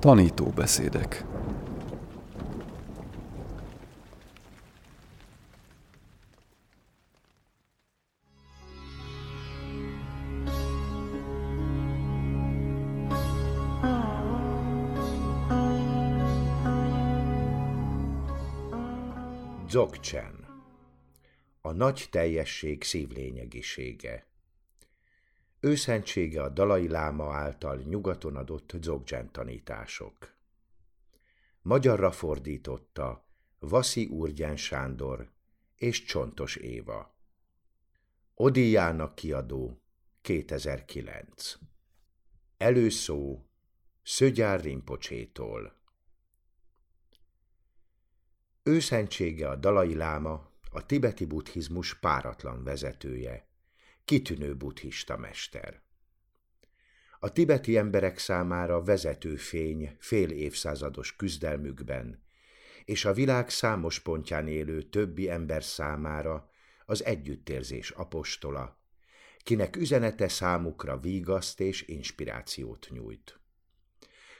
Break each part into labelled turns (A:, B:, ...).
A: Tanítóbeszédek.
B: Dzogchen. A nagy teljesség szívlényegisége Őszentsége a Dalai Láma által nyugaton adott Dzogchen tanítások. Magyarra fordította Vaszi Urgyen Sándor és Csontos Éva. Odiának kiadó 2009 Előszó Szögyár Rimpocsétól Őszentsége a Dalai Láma, a tibeti buddhizmus páratlan vezetője, kitűnő buddhista mester. A tibeti emberek számára vezető fény fél évszázados küzdelmükben, és a világ számos pontján élő többi ember számára az együttérzés apostola, kinek üzenete számukra vígaszt és inspirációt nyújt.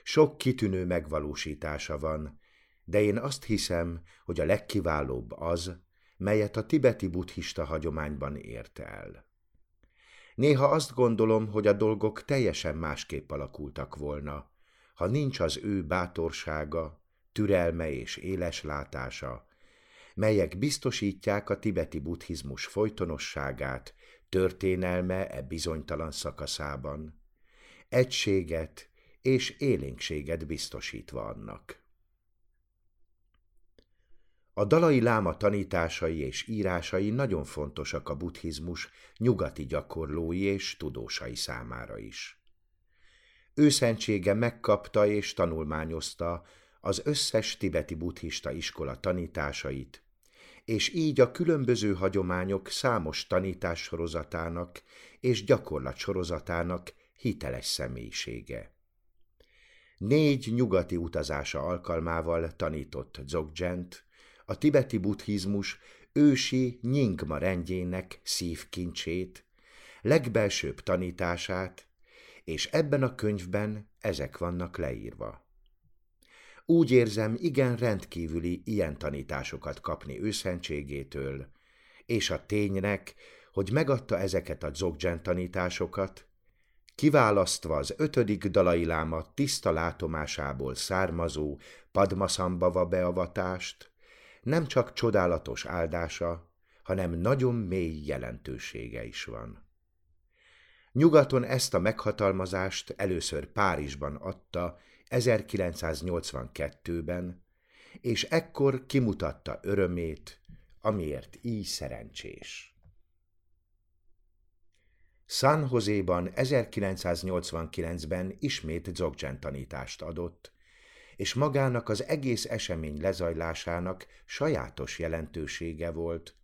B: Sok kitűnő megvalósítása van, de én azt hiszem, hogy a legkiválóbb az, melyet a tibeti buddhista hagyományban ért el. Néha azt gondolom, hogy a dolgok teljesen másképp alakultak volna, ha nincs az ő bátorsága, türelme és éles látása, melyek biztosítják a tibeti buddhizmus folytonosságát, történelme e bizonytalan szakaszában, egységet és élénkséget biztosítva annak. A dalai láma tanításai és írásai nagyon fontosak a buddhizmus nyugati gyakorlói és tudósai számára is. Őszentsége megkapta és tanulmányozta az összes tibeti buddhista iskola tanításait, és így a különböző hagyományok számos tanítássorozatának és gyakorlatsorozatának hiteles személyisége. Négy nyugati utazása alkalmával tanított Dzogdzsent, a tibeti buddhizmus ősi nyingma rendjének szívkincsét, legbelsőbb tanítását, és ebben a könyvben ezek vannak leírva. Úgy érzem, igen rendkívüli ilyen tanításokat kapni őszentségétől, és a ténynek, hogy megadta ezeket a Dzogchen tanításokat, kiválasztva az ötödik dalai láma tiszta látomásából származó Padmasambhava beavatást, nem csak csodálatos áldása, hanem nagyon mély jelentősége is van. Nyugaton ezt a meghatalmazást először Párizsban adta 1982-ben, és ekkor kimutatta örömét, amiért így szerencsés. San Joséban 1989-ben ismét Dzogchen tanítást adott, és magának az egész esemény lezajlásának sajátos jelentősége volt,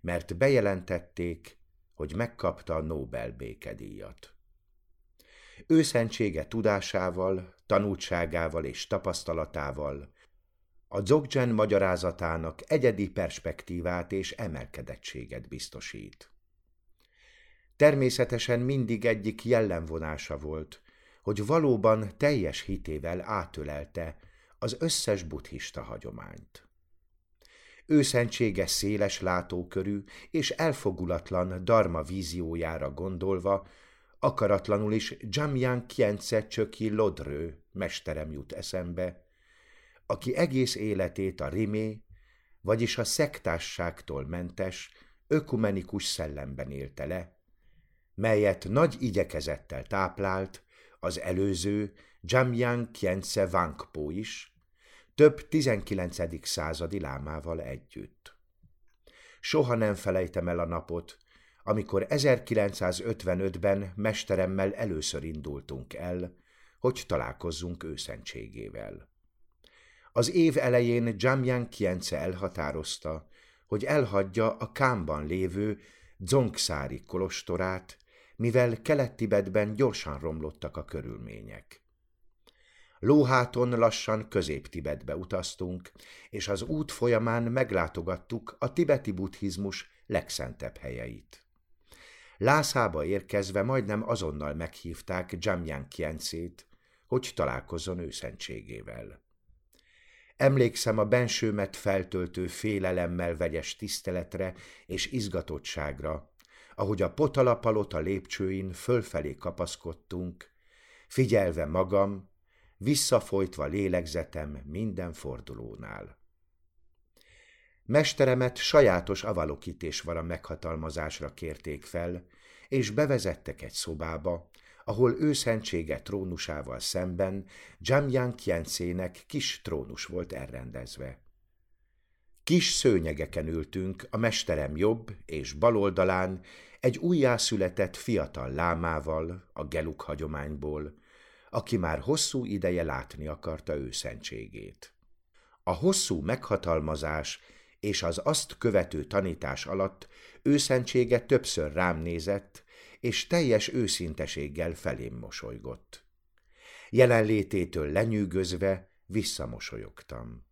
B: mert bejelentették, hogy megkapta a Nobel békedíjat. Őszentsége tudásával, tanultságával és tapasztalatával a Dzogchen magyarázatának egyedi perspektívát és emelkedettséget biztosít. Természetesen mindig egyik jellemvonása volt, hogy valóban teljes hitével átölelte az összes buddhista hagyományt. Őszentsége széles látókörű és elfogulatlan darma víziójára gondolva, akaratlanul is Jamyang Khyentse Csöki Lodrő mesterem jut eszembe, aki egész életét a rimé, vagyis a szektásságtól mentes, ökumenikus szellemben élte le, melyet nagy igyekezettel táplált az előző Jamyang Khyentse Wangpo is, több 19. századi lámával együtt. Soha nem felejtem el a napot, amikor 1955-ben mesteremmel először indultunk el, hogy találkozzunk őszentségével. Az év elején Jamyang Khyentse elhatározta, hogy elhagyja a Kámban lévő Dzongszári kolostorát, mivel Kelet-Tibetben gyorsan romlottak a körülmények. Lóháton lassan közép-Tibetbe utaztunk, és az út folyamán meglátogattuk a tibeti buddhizmus legszentebb helyeit. Lászába érkezve majdnem azonnal meghívták Jamyang Kyenszét, hogy találkozzon őszentségével. Emlékszem a bensőmet feltöltő félelemmel vegyes tiszteletre és izgatottságra, ahogy a potalapalota lépcsőin fölfelé kapaszkodtunk, figyelve magam, visszafolytva lélegzetem minden fordulónál. Mesteremet sajátos avalokítés a meghatalmazásra kérték fel, és bevezettek egy szobába, ahol őszentsége trónusával szemben Jamyan Kiencének kis trónus volt elrendezve. Kis szőnyegeken ültünk, a mesterem jobb és bal oldalán egy újjászületett fiatal lámával a geluk hagyományból, aki már hosszú ideje látni akarta őszentségét. A hosszú meghatalmazás és az azt követő tanítás alatt őszentsége többször rám nézett, és teljes őszinteséggel felém mosolygott. Jelenlététől lenyűgözve visszamosolyogtam.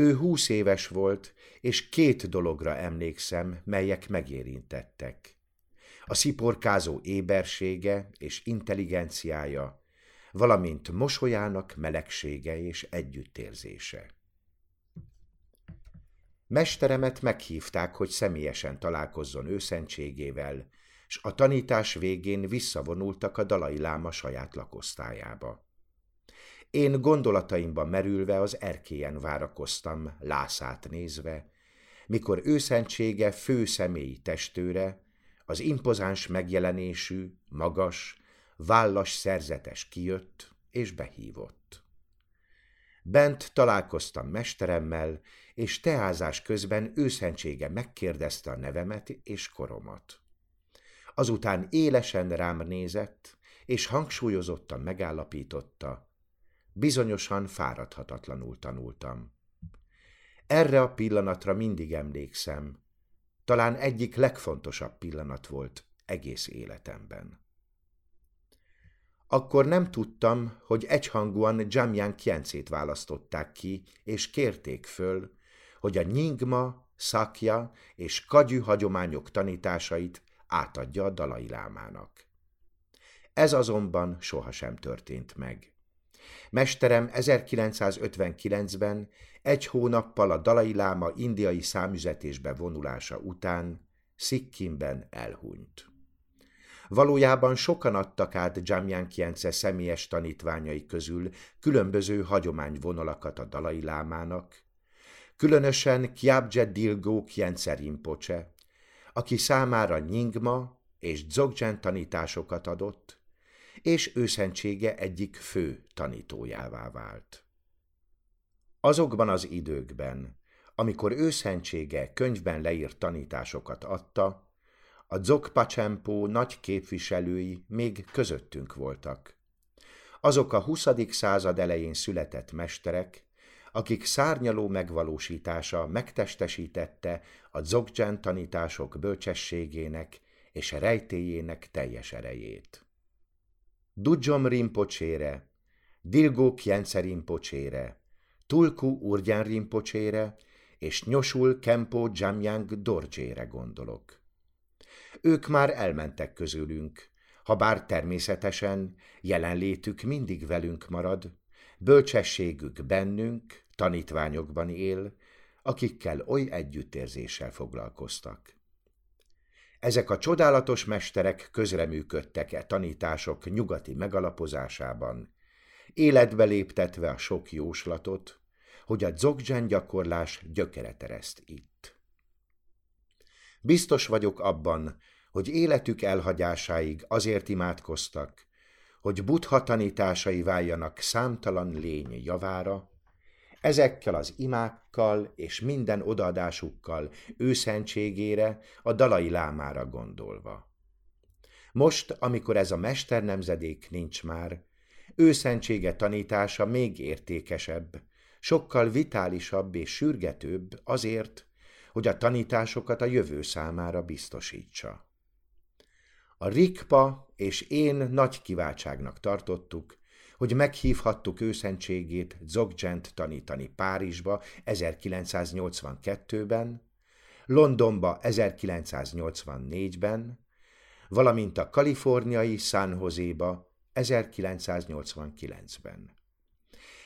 B: Ő húsz éves volt, és két dologra emlékszem, melyek megérintettek. A sziporkázó ébersége és intelligenciája, valamint mosolyának melegsége és együttérzése. Mesteremet meghívták, hogy személyesen találkozzon őszentségével, s a tanítás végén visszavonultak a dalai láma saját lakosztályába. Én gondolataimban merülve az erkélyen várakoztam, lászát nézve, mikor őszentsége fő személyi testőre, az impozáns megjelenésű, magas, vállas szerzetes kijött és behívott. Bent találkoztam mesteremmel, és teázás közben őszentsége megkérdezte a nevemet és koromat. Azután élesen rám nézett, és hangsúlyozottan megállapította, bizonyosan fáradhatatlanul tanultam. Erre a pillanatra mindig emlékszem, talán egyik legfontosabb pillanat volt egész életemben. Akkor nem tudtam, hogy egyhangúan Jamyan Kiencét választották ki, és kérték föl, hogy a nyingma, szakja és kagyű hagyományok tanításait átadja a dalai lámának. Ez azonban sohasem történt meg. Mesterem 1959-ben egy hónappal a Dalai Láma indiai számüzetésbe vonulása után Szikkimben elhunyt. Valójában sokan adtak át Jamyan Kience személyes tanítványai közül különböző hagyományvonalakat a Dalai Lámának, különösen Kyabje Dilgo Kience Rinpoche, aki számára nyingma és dzogchen tanításokat adott, és őszentsége egyik fő tanítójává vált. Azokban az időkben, amikor őszentsége könyvben leírt tanításokat adta, a Dzogpacsempo nagy képviselői még közöttünk voltak. Azok a 20. század elején született mesterek, akik szárnyaló megvalósítása megtestesítette a Dzogchen tanítások bölcsességének és rejtéjének teljes erejét. Dudjom Rinpocsére, Dilgó Kjence Rinpocsére, Tulku Urgyán Rinpocsére és Nyosul Kempo Jamyang Dorjére gondolok. Ők már elmentek közülünk, ha bár természetesen jelenlétük mindig velünk marad, bölcsességük bennünk, tanítványokban él, akikkel oly együttérzéssel foglalkoztak. Ezek a csodálatos mesterek közreműködtek e tanítások nyugati megalapozásában, életbe léptetve a sok jóslatot, hogy a dzogdzsán gyakorlás gyökeret ereszt itt. Biztos vagyok abban, hogy életük elhagyásáig azért imádkoztak, hogy buddha tanításai váljanak számtalan lény javára, ezekkel az imákkal és minden odaadásukkal őszentségére, a dalai lámára gondolva. Most, amikor ez a mesternemzedék nincs már, őszentsége tanítása még értékesebb, sokkal vitálisabb és sürgetőbb azért, hogy a tanításokat a jövő számára biztosítsa. A Rikpa és én nagy kiváltságnak tartottuk, hogy meghívhattuk őszentségét Dzogdzsent tanítani Párizsba 1982-ben, Londonba 1984-ben, valamint a kaliforniai San Jose-ba 1989-ben.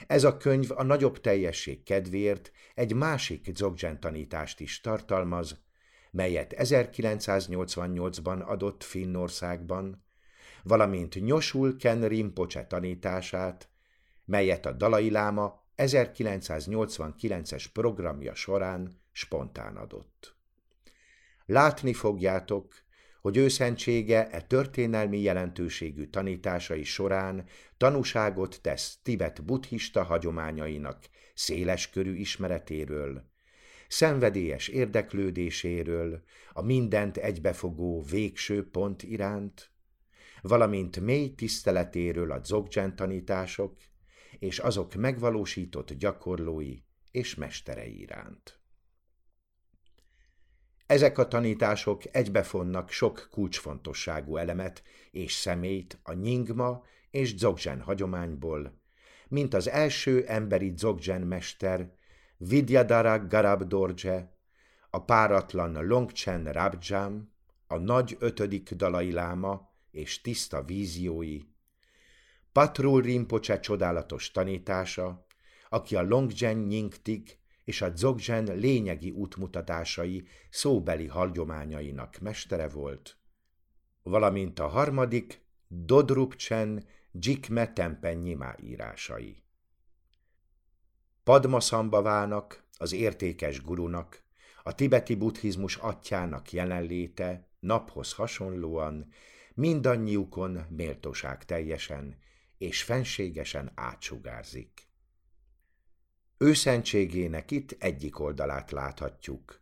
B: Ez a könyv a nagyobb teljesség kedvéért egy másik Dzogchen tanítást is tartalmaz, melyet 1988-ban adott Finnországban, valamint Nyosul Ken Rinpoche tanítását, melyet a Dalai Láma 1989-es programja során spontán adott. Látni fogjátok, hogy őszentsége e történelmi jelentőségű tanításai során tanúságot tesz Tibet buddhista hagyományainak széleskörű ismeretéről, szenvedélyes érdeklődéséről, a mindent egybefogó végső pont iránt, valamint mély tiszteletéről a dzogchen tanítások és azok megvalósított gyakorlói és mesterei iránt. Ezek a tanítások egybefonnak sok kulcsfontosságú elemet és személyt a nyingma és dzogchen hagyományból, mint az első emberi dzogchen mester Vidyadara Garab Dorje, a páratlan Longchen Rabjam, a nagy ötödik dalai láma és tiszta víziói, Patrul Rinpoche csodálatos tanítása, aki a Longzhen Nyingtik és a Dzogzhen lényegi útmutatásai szóbeli hagyományainak mestere volt, valamint a harmadik Dodrupchen Jikme Tempen Nyima írásai. Padmasambhavának, az értékes gurunak, a tibeti buddhizmus atyának jelenléte naphoz hasonlóan mindannyiukon méltóság teljesen és fenségesen átsugárzik. Őszentségének itt egyik oldalát láthatjuk,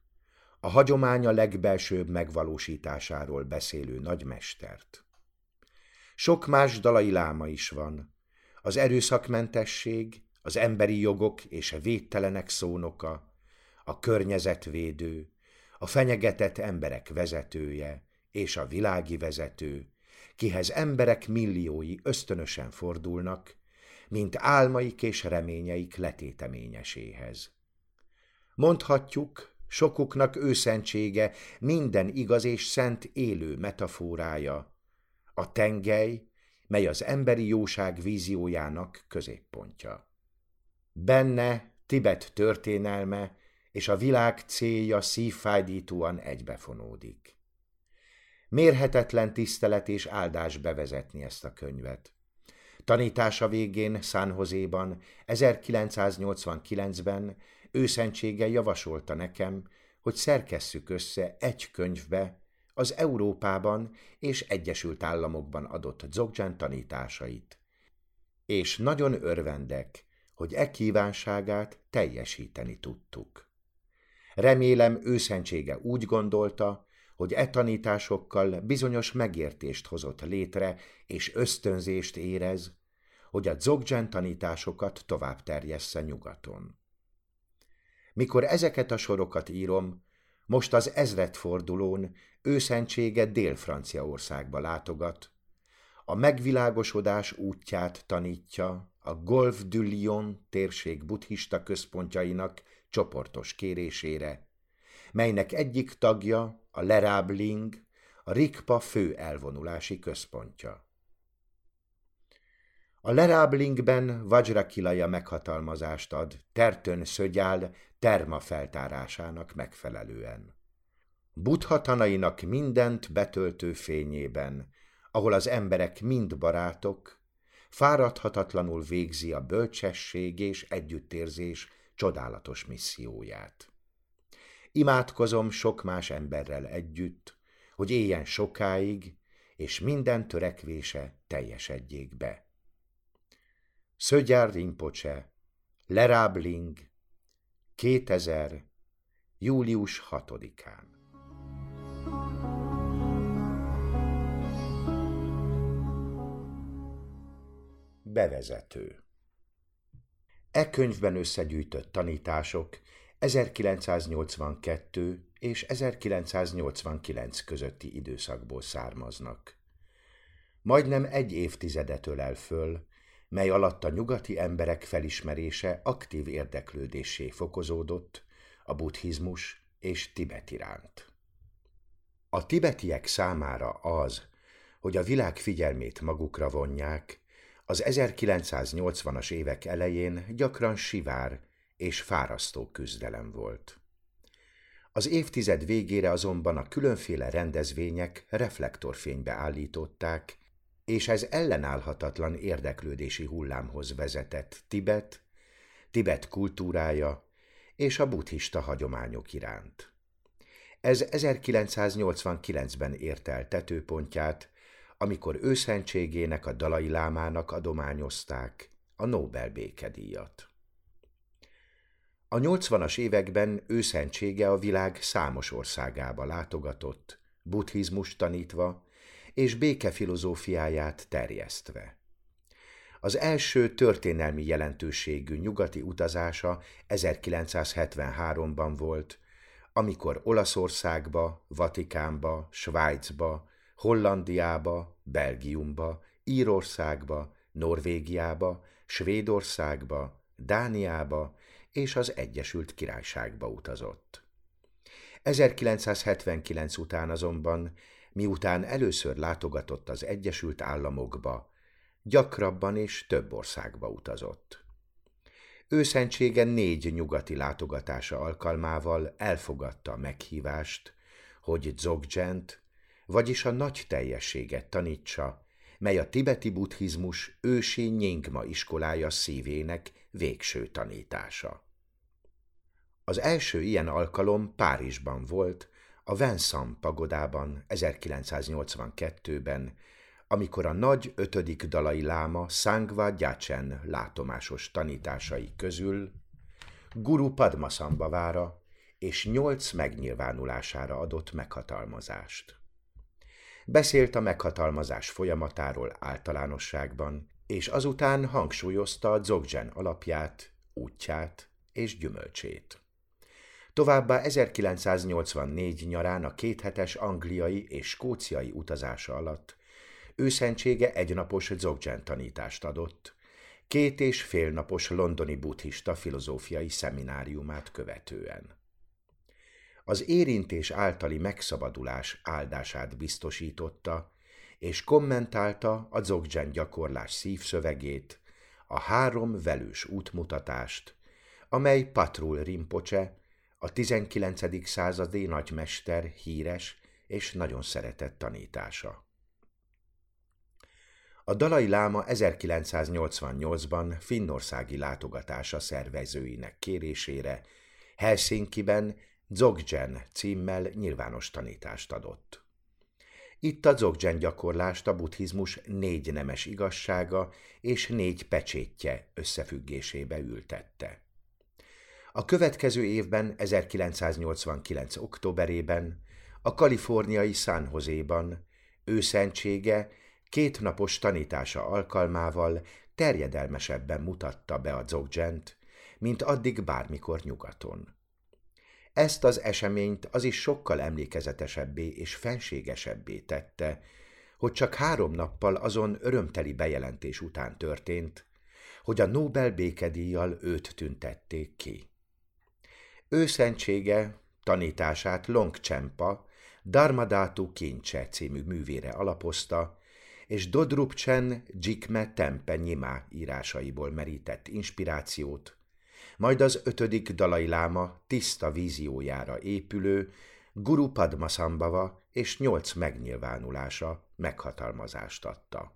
B: a hagyománya legbelsőbb megvalósításáról beszélő nagymestert. Sok más dalai láma is van, az erőszakmentesség, az emberi jogok és a védtelenek szónoka, a környezetvédő, a fenyegetett emberek vezetője és a világi vezető, kihez emberek milliói ösztönösen fordulnak, mint álmaik és reményeik letéteményeséhez. Mondhatjuk, sokuknak őszentsége minden igaz és szent élő metaforája, a tengely, mely az emberi jóság víziójának középpontja. Benne Tibet történelme és a világ célja szívfájdítóan egybefonódik. Mérhetetlen tisztelet és áldás bevezetni ezt a könyvet. Tanítása végén San Joséban 1989-ben őszentséggel javasolta nekem, hogy szerkesszük össze egy könyvbe az Európában és Egyesült Államokban adott Dzogchen tanításait. És nagyon örvendek, hogy e kívánságát teljesíteni tudtuk. Remélem őszentsége úgy gondolta, hogy e tanításokkal bizonyos megértést hozott létre, és ösztönzést érez, hogy a Dzogchen tanításokat tovább terjessze nyugaton. Mikor ezeket a sorokat írom, most az ezredfordulón őszentsége Dél-Franciaországba látogat, a megvilágosodás útját tanítja a Golf du Lion térség buddhista központjainak csoportos kérésére, melynek egyik tagja a Lerábling, a Rikpa fő elvonulási központja. A Leráblingben Vajrakilaja meghatalmazást ad Tertön szögyál terma feltárásának megfelelően. Buddha tanainak mindent betöltő fényében, ahol az emberek mind barátok, fáradhatatlanul végzi a bölcsesség és együttérzés csodálatos misszióját. Imádkozom sok más emberrel együtt, hogy éljen sokáig, és minden törekvése teljesedjék be. Szögyár Rinpoche, Lerábling, 2000. július 6-án. Bevezető E könyvben összegyűjtött tanítások 1982 és 1989 közötti időszakból származnak. Majdnem egy évtizedet ölel föl, mely alatt a nyugati emberek felismerése aktív érdeklődésé fokozódott a buddhizmus és Tibet iránt. A tibetiek számára az, hogy a világ figyelmét magukra vonják, az 1980-as évek elején gyakran sivár és fárasztó küzdelem volt. Az évtized végére azonban a különféle rendezvények reflektorfénybe állították, és ez ellenállhatatlan érdeklődési hullámhoz vezetett Tibet, Tibet kultúrája és a buddhista hagyományok iránt. Ez 1989-ben ért el tetőpontját, amikor őszentségének a dalai lámának adományozták a Nobel békedíjat. A 80-as években őszentsége a világ számos országába látogatott, buddhizmus tanítva és békefilozófiáját terjesztve. Az első történelmi jelentőségű nyugati utazása 1973-ban volt, amikor Olaszországba, Vatikánba, Svájcba, Hollandiába, Belgiumba, Írországba, Norvégiába, Svédországba, Dániába és az Egyesült Királyságba utazott. 1979 után azonban, miután először látogatott az Egyesült Államokba, gyakrabban és több országba utazott. Őszentsége négy nyugati látogatása alkalmával elfogadta a meghívást, hogy Dzogdzsent, vagyis a nagy teljességet tanítsa, mely a tibeti buddhizmus ősi Nyingma iskolája szívének végső tanítása. Az első ilyen alkalom Párizsban volt, a Vincent pagodában 1982-ben, amikor a nagy ötödik dalai láma Sangva Gyatsen látomásos tanításai közül Guru Padmasambhavára és nyolc megnyilvánulására adott meghatalmazást. Beszélt a meghatalmazás folyamatáról általánosságban, és azután hangsúlyozta a Dzogchen alapját, útját és gyümölcsét. Továbbá 1984 nyarán a kéthetes angliai és skóciai utazása alatt őszentsége egynapos Dzogchen tanítást adott, két és fél napos londoni buddhista filozófiai szemináriumát követően az érintés általi megszabadulás áldását biztosította, és kommentálta a Dzogchen gyakorlás szívszövegét, a három velős útmutatást, amely Patrul Rinpoche, a 19. századi nagymester híres és nagyon szeretett tanítása. A Dalai Láma 1988-ban finnországi látogatása szervezőinek kérésére Helsinkiben Dzogchen címmel nyilvános tanítást adott. Itt a Dzogchen gyakorlást a buddhizmus négy nemes igazsága és négy pecsétje összefüggésébe ültette. A következő évben, 1989. októberében a kaliforniai San Joséban őszentsége kétnapos tanítása alkalmával terjedelmesebben mutatta be a Dzogchent, mint addig bármikor nyugaton. Ezt az eseményt az is sokkal emlékezetesebbé és fenségesebbé tette, hogy csak három nappal azon örömteli bejelentés után történt, hogy a Nobel békedíjjal őt tüntették ki. Őszentsége tanítását Longcsempa, Darmadátú Kincse című művére alapozta, és Dodrupcsen Jikme Tempe Nyima írásaiból merített inspirációt, majd az ötödik dalai láma tiszta víziójára épülő Guru Padmasambhava és nyolc megnyilvánulása meghatalmazást adta.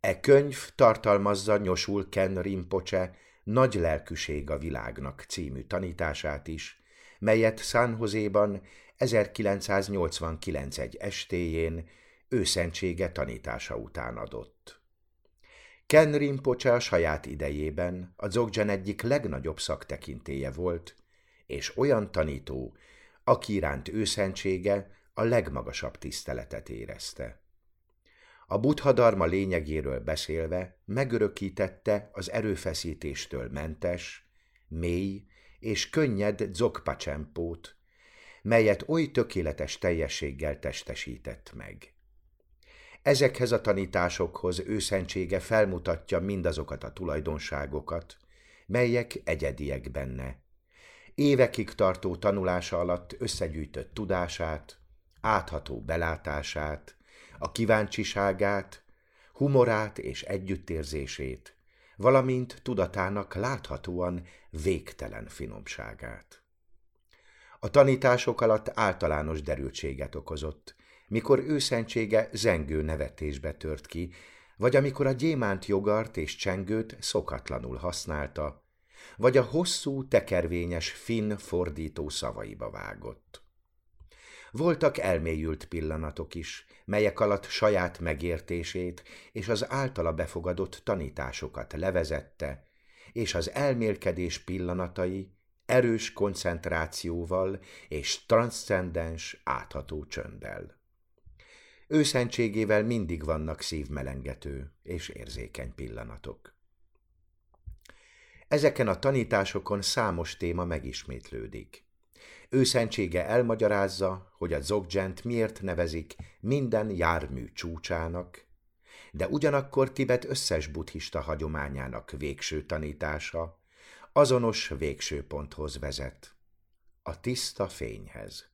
B: E könyv tartalmazza Nyosul Ken Rinpoche Nagy lelkűség a világnak című tanítását is, melyet San Joséban 1989 egy estéjén őszentsége tanítása után adott. Ken Rinpoche a saját idejében a Dzogchen egyik legnagyobb szaktekintéje volt, és olyan tanító, aki iránt őszentsége a legmagasabb tiszteletet érezte. A buddha dharma lényegéről beszélve megörökítette az erőfeszítéstől mentes, mély és könnyed dzogpacsempót, melyet oly tökéletes teljességgel testesített meg. Ezekhez a tanításokhoz őszentsége felmutatja mindazokat a tulajdonságokat, melyek egyediek benne. Évekig tartó tanulása alatt összegyűjtött tudását, átható belátását, a kíváncsiságát, humorát és együttérzését, valamint tudatának láthatóan végtelen finomságát. A tanítások alatt általános derültséget okozott, mikor őszentsége zengő nevetésbe tört ki, vagy amikor a gyémánt jogart és csengőt szokatlanul használta, vagy a hosszú, tekervényes finn fordító szavaiba vágott. Voltak elmélyült pillanatok is, melyek alatt saját megértését és az általa befogadott tanításokat levezette, és az elmélkedés pillanatai erős koncentrációval és transzcendens átható csönddel. Őszentségével mindig vannak szívmelengető és érzékeny pillanatok. Ezeken a tanításokon számos téma megismétlődik. Őszentsége elmagyarázza, hogy a Dzogdzsent miért nevezik minden jármű csúcsának, de ugyanakkor Tibet összes buddhista hagyományának végső tanítása azonos végső ponthoz vezet, a tiszta fényhez.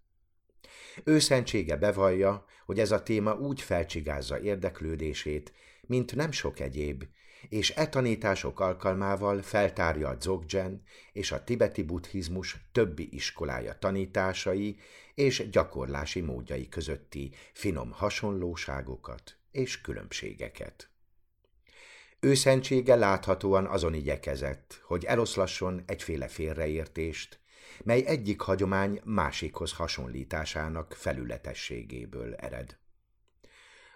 B: Őszentsége bevallja, hogy ez a téma úgy felcsigázza érdeklődését, mint nem sok egyéb, és e tanítások alkalmával feltárja a Dzogchen és a tibeti buddhizmus többi iskolája tanításai és gyakorlási módjai közötti finom hasonlóságokat és különbségeket. Őszentsége láthatóan azon igyekezett, hogy eloszlasson egyféle félreértést, mely egyik hagyomány másikhoz hasonlításának felületességéből ered.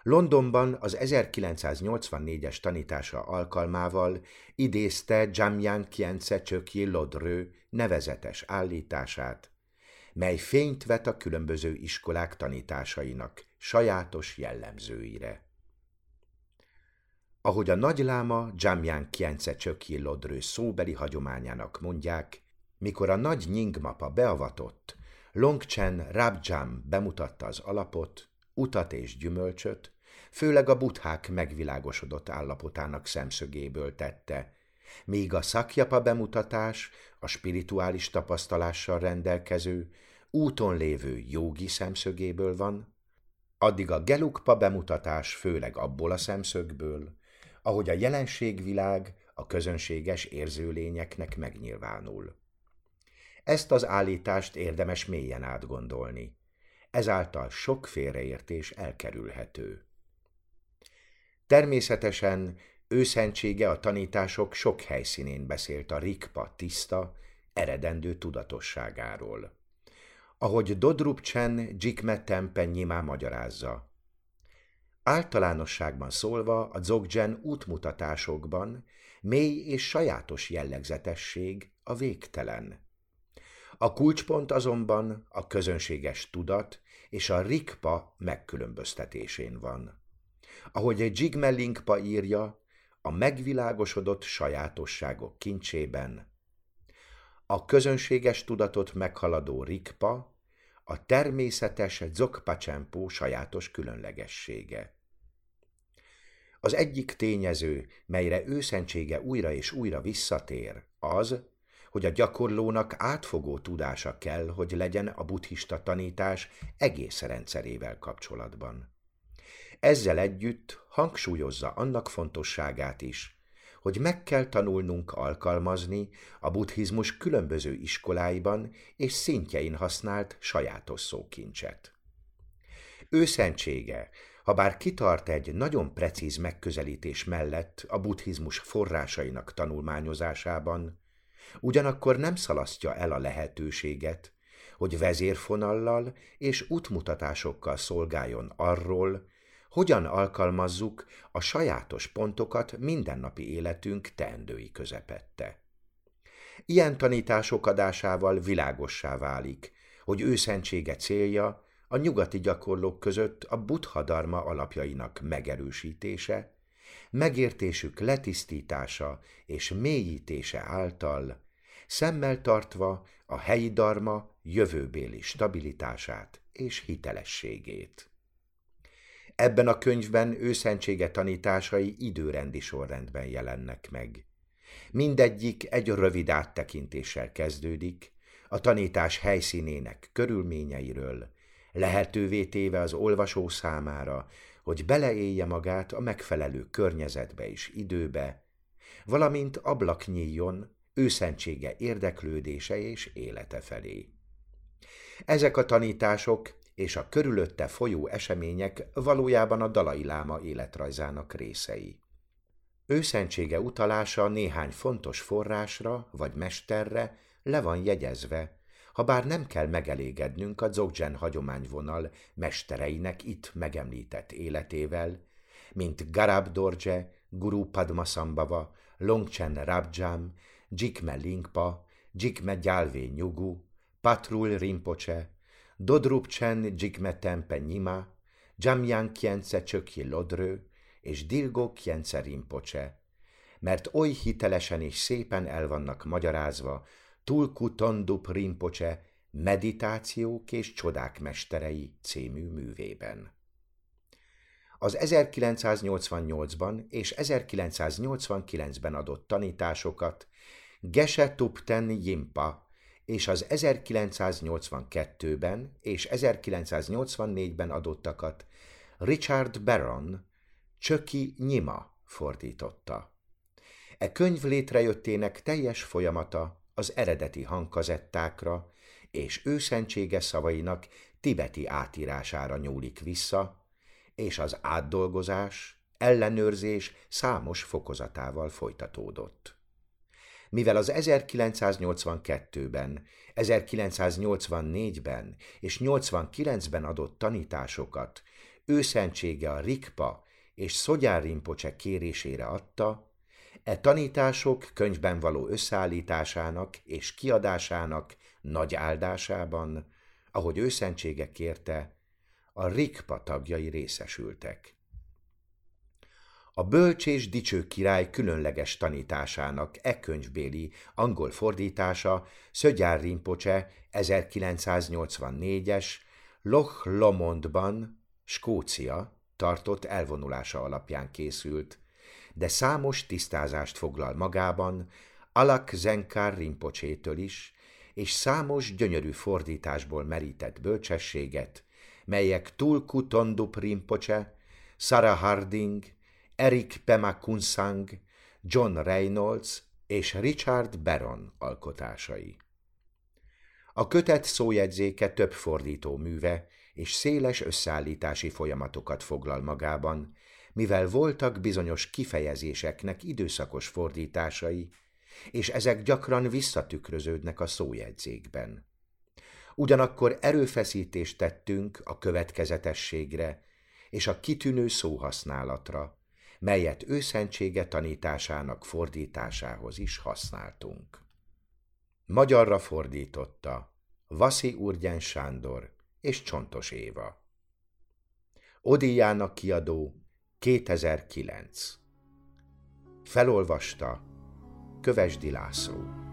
B: Londonban az 1984-es tanítása alkalmával idézte Jamyan Kience Csökyi Lodrő nevezetes állítását, mely fényt vet a különböző iskolák tanításainak sajátos jellemzőire. Ahogy a nagyláma Jamyan Kience Csökyi Lodrő szóbeli hagyományának mondják, mikor a nagy nyingmapa beavatott, Longchen Rabjam bemutatta az alapot, utat és gyümölcsöt, főleg a buthák megvilágosodott állapotának szemszögéből tette, míg a szakjapa bemutatás a spirituális tapasztalással rendelkező, úton lévő jogi szemszögéből van, addig a gelukpa bemutatás főleg abból a szemszögből, ahogy a jelenségvilág a közönséges érzőlényeknek megnyilvánul. Ezt az állítást érdemes mélyen átgondolni. Ezáltal sok félreértés elkerülhető. Természetesen őszentsége a tanítások sok helyszínén beszélt a rikpa tiszta, eredendő tudatosságáról. Ahogy Dodrupcsen Jikme Tempen nyimá magyarázza. Általánosságban szólva a Dzogchen útmutatásokban mély és sajátos jellegzetesség a végtelen. A kulcspont azonban a közönséges tudat és a rikpa megkülönböztetésén van. Ahogy egy Jigme Linkpa írja, a megvilágosodott sajátosságok kincsében, a közönséges tudatot meghaladó rikpa, a természetes Dzogpa sajátos különlegessége. Az egyik tényező, melyre őszentsége újra és újra visszatér, az, hogy a gyakorlónak átfogó tudása kell, hogy legyen a buddhista tanítás egész rendszerével kapcsolatban. Ezzel együtt hangsúlyozza annak fontosságát is, hogy meg kell tanulnunk alkalmazni a buddhizmus különböző iskoláiban és szintjein használt sajátos szókincset. Őszentsége, ha bár kitart egy nagyon precíz megközelítés mellett a buddhizmus forrásainak tanulmányozásában, ugyanakkor nem szalasztja el a lehetőséget, hogy vezérfonallal és útmutatásokkal szolgáljon arról, hogyan alkalmazzuk a sajátos pontokat mindennapi életünk teendői közepette. Ilyen tanítások adásával világossá válik, hogy őszentsége célja a nyugati gyakorlók között a buddha dharma alapjainak megerősítése, megértésük letisztítása és mélyítése által, szemmel tartva a helyi darma jövőbéli stabilitását és hitelességét. Ebben a könyvben őszentsége tanításai időrendi sorrendben jelennek meg. Mindegyik egy rövid áttekintéssel kezdődik, a tanítás helyszínének körülményeiről, lehetővé téve az olvasó számára, hogy beleélje magát a megfelelő környezetbe és időbe, valamint ablak nyíljon őszentsége érdeklődése és élete felé. Ezek a tanítások és a körülötte folyó események valójában a Dalai Láma életrajzának részei. Őszentsége utalása néhány fontos forrásra vagy mesterre le van jegyezve, ha bár nem kell megelégednünk a Dzogchen hagyományvonal mestereinek itt megemlített életével, mint Garab Dorje, Guru Padmasambhava, Longchen Rabjam, Jikme Lingpa, Jikme Gyalvé Nyugu, Patrul Rinpoche, Dodrupchen Jikme Tempe Nyima, Jamyang Kjence Csöki Lodrő és Dilgo Kjence Rinpoche, mert oly hitelesen és szépen el vannak magyarázva Tulku Tondup Rinpoche Meditációk és csodák mesterei című művében. Az 1988-ban és 1989-ben adott tanításokat Geshe Tupten Jimpa és az 1982-ben és 1984-ben adottakat Richard Barron Csöki Nyima fordította. E könyv létrejöttének teljes folyamata az eredeti hangkazettákra és őszentsége szavainak tibeti átírására nyúlik vissza, és az átdolgozás, ellenőrzés számos fokozatával folytatódott. Mivel az 1982-ben, 1984-ben és 89-ben adott tanításokat őszentsége a Rikpa és Szogyár Rinpoche kérésére adta, E tanítások könyvben való összeállításának és kiadásának nagy áldásában, ahogy őszentsége kérte, a Rikpa tagjai részesültek. A bölcs és dicső király különleges tanításának e könyvbéli angol fordítása Szögyár Rinpoche 1984-es Loch Lomondban, Skócia tartott elvonulása alapján készült, de számos tisztázást foglal magában, Alak Zenkár Rimpocsétől is, és számos gyönyörű fordításból merített bölcsességet, melyek Tulku Tondup Rinpoche, Sarah Harding, Eric Pema Kunsang, John Reynolds és Richard Baron alkotásai. A kötet szójegyzéke több fordító műve és széles összeállítási folyamatokat foglal magában, mivel voltak bizonyos kifejezéseknek időszakos fordításai, és ezek gyakran visszatükröződnek a szójegyzékben. Ugyanakkor erőfeszítést tettünk a következetességre és a kitűnő szóhasználatra, melyet őszentsége tanításának fordításához is használtunk. Magyarra fordította Vaszi Urgyen Sándor és Csontos Éva. Odiának kiadó 2009. Felolvasta Kövesdi László.